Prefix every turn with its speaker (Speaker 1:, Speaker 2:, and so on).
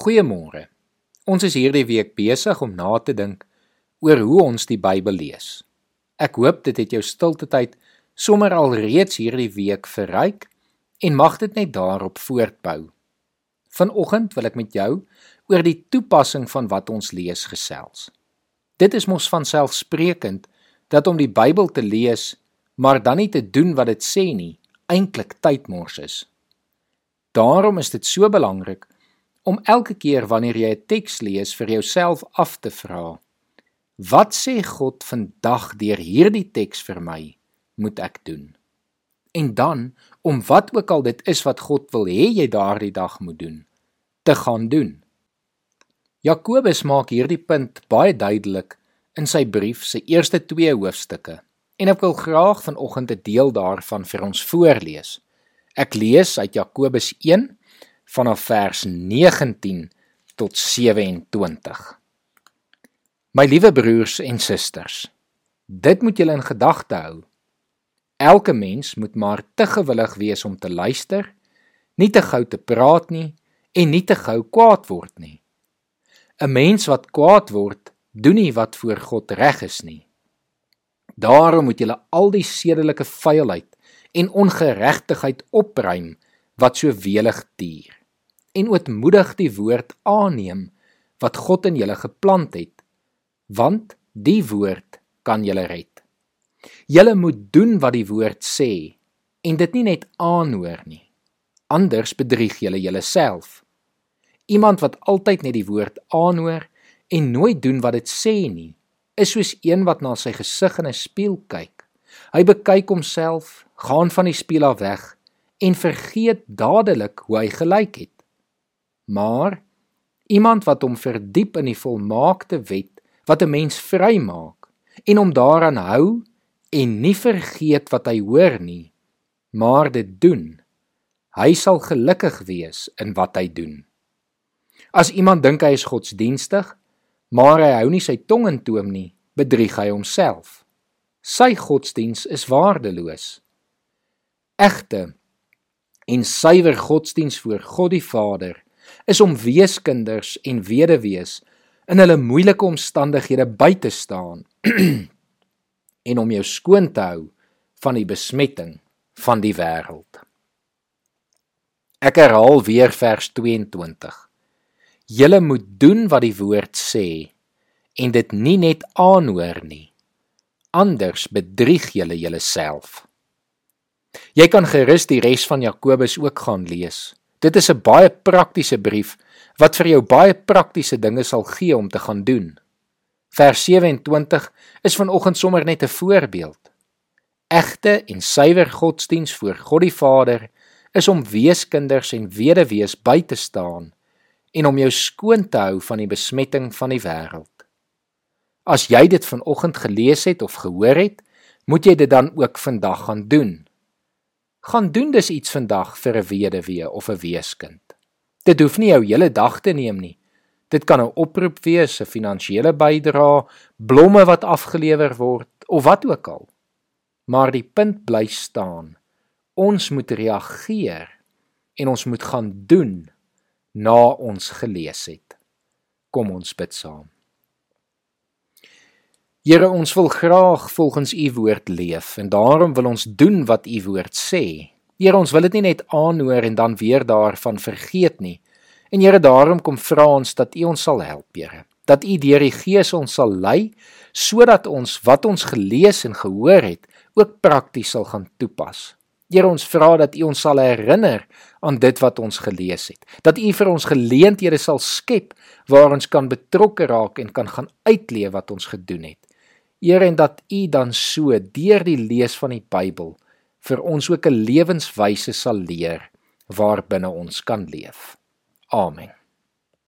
Speaker 1: Goeiemôre. Ons is hierdie week besig om na te dink oor hoe ons die Bybel lees. Ek hoop dit het jou stilte tyd sommer al reeds hierdie week verryk en mag dit net daarop voortbou. Vanoggend wil ek met jou oor die toepassing van wat ons lees gesels. Dit is mos van selfsprekend dat om die Bybel te lees, maar dan nie te doen wat dit sê nie, eintlik tydmors is. Daarom is dit so belangrik om elke keer wanneer jy 'n teks lees vir jouself af te vra: Wat sê God vandag deur hierdie teks vir my moet ek doen? En dan om wat ook al dit is wat God wil hê jy daardie dag moet doen, te gaan doen. Jakobus maak hierdie punt baie duidelik in sy brief se eerste 2 hoofstukke en ek wil graag vanoggend 'n deel daarvan vir ons voorlees. Ek lees uit Jakobus vanaf vers 19 tot 27. My liewe broers en susters, dit moet julle in gedagte hou. Elke mens moet maar te gewillig wees om te luister, nie te gou te praat nie en nie te gou kwaad word nie. 'n Mens wat kwaad word, doen nie wat voor God reg is nie. Daarom moet julle al die sedelike vuilheid en ongeregtigheid opruim wat so welig tier en ootmoedig die woord aanneem wat God in julle geplant het want die woord kan julle red. Julle moet doen wat die woord sê en dit nie net aanhoor nie anders bedrieg julle julleself. Iemand wat altyd net die woord aanhoor en nooit doen wat dit sê nie is soos een wat na sy gesig in 'n spieël kyk. Hy bekyk homself gaan van die spieël af weg en vergeet dadelik hoe hy gelyk het maar iemand wat hom verdiep in die volmaakte wet wat 'n mens vrymaak en hom daaraan hou en nie vergeet wat hy hoor nie maar dit doen. Hy sal gelukkig wees in wat hy doen. As iemand dink hy is godsdienstig maar hy hou nie sy tong in toom nie bedrieg hy homself. Sy godsdiens is waardeloos. Egte en suiwer godsdiens voor God die Vader is om weeskinders en weduwees in hulle moeilike omstandighede by te staan en om jou skoon te hou van die besmetting van die wêreld. Ek herhaal weer vers 22. Julle moet doen wat die woord sê en dit nie net aanhoor nie. Anders bedrieg julle julleself. Jy kan gerus die res van Jakobus ook gaan lees. Dit is 'n baie praktiese brief wat vir jou baie praktiese dinge sal gee om te gaan doen. Vers 27 is vanoggend sommer net 'n voorbeeld. Egte en suiwer godsdiens voor God die Vader is om weeskinders en weduwees by te staan en om jou skoon te hou van die besmetting van die wêreld. As jy dit vanoggend gelees het of gehoor het, moet jy dit dan ook vandag gaan doen gaan doen dis iets vandag vir 'n weduwee of 'n weeskind. Dit hoef nie jou hele dag te neem nie. Dit kan 'n oproep wees, 'n finansiële bydrae, blomme wat afgelewer word of wat ook al. Maar die punt bly staan. Ons moet reageer en ons moet gaan doen na ons gelees het. Kom ons bid saam. Here, ons wil graag volgens u woord leef en daarom wil ons doen wat u woord sê. Here, ons wil dit nie net aanhoor en dan weer daarvan vergeet nie. En Here, daarom kom vra ons dat u ons sal help, Here. Dat u deur die Gees ons sal lei sodat ons wat ons gelees en gehoor het, ook prakties sal gaan toepas. Here, ons vra dat u ons sal herinner aan dit wat ons gelees het. Dat u vir ons geleenthede sal skep waar ons kan betrokke raak en kan gaan uitleef wat ons gedoen het. Here en dat U dan so deur die lees van die Bybel vir ons ook 'n lewenswyse sal leer waarbinne ons kan leef. Amen.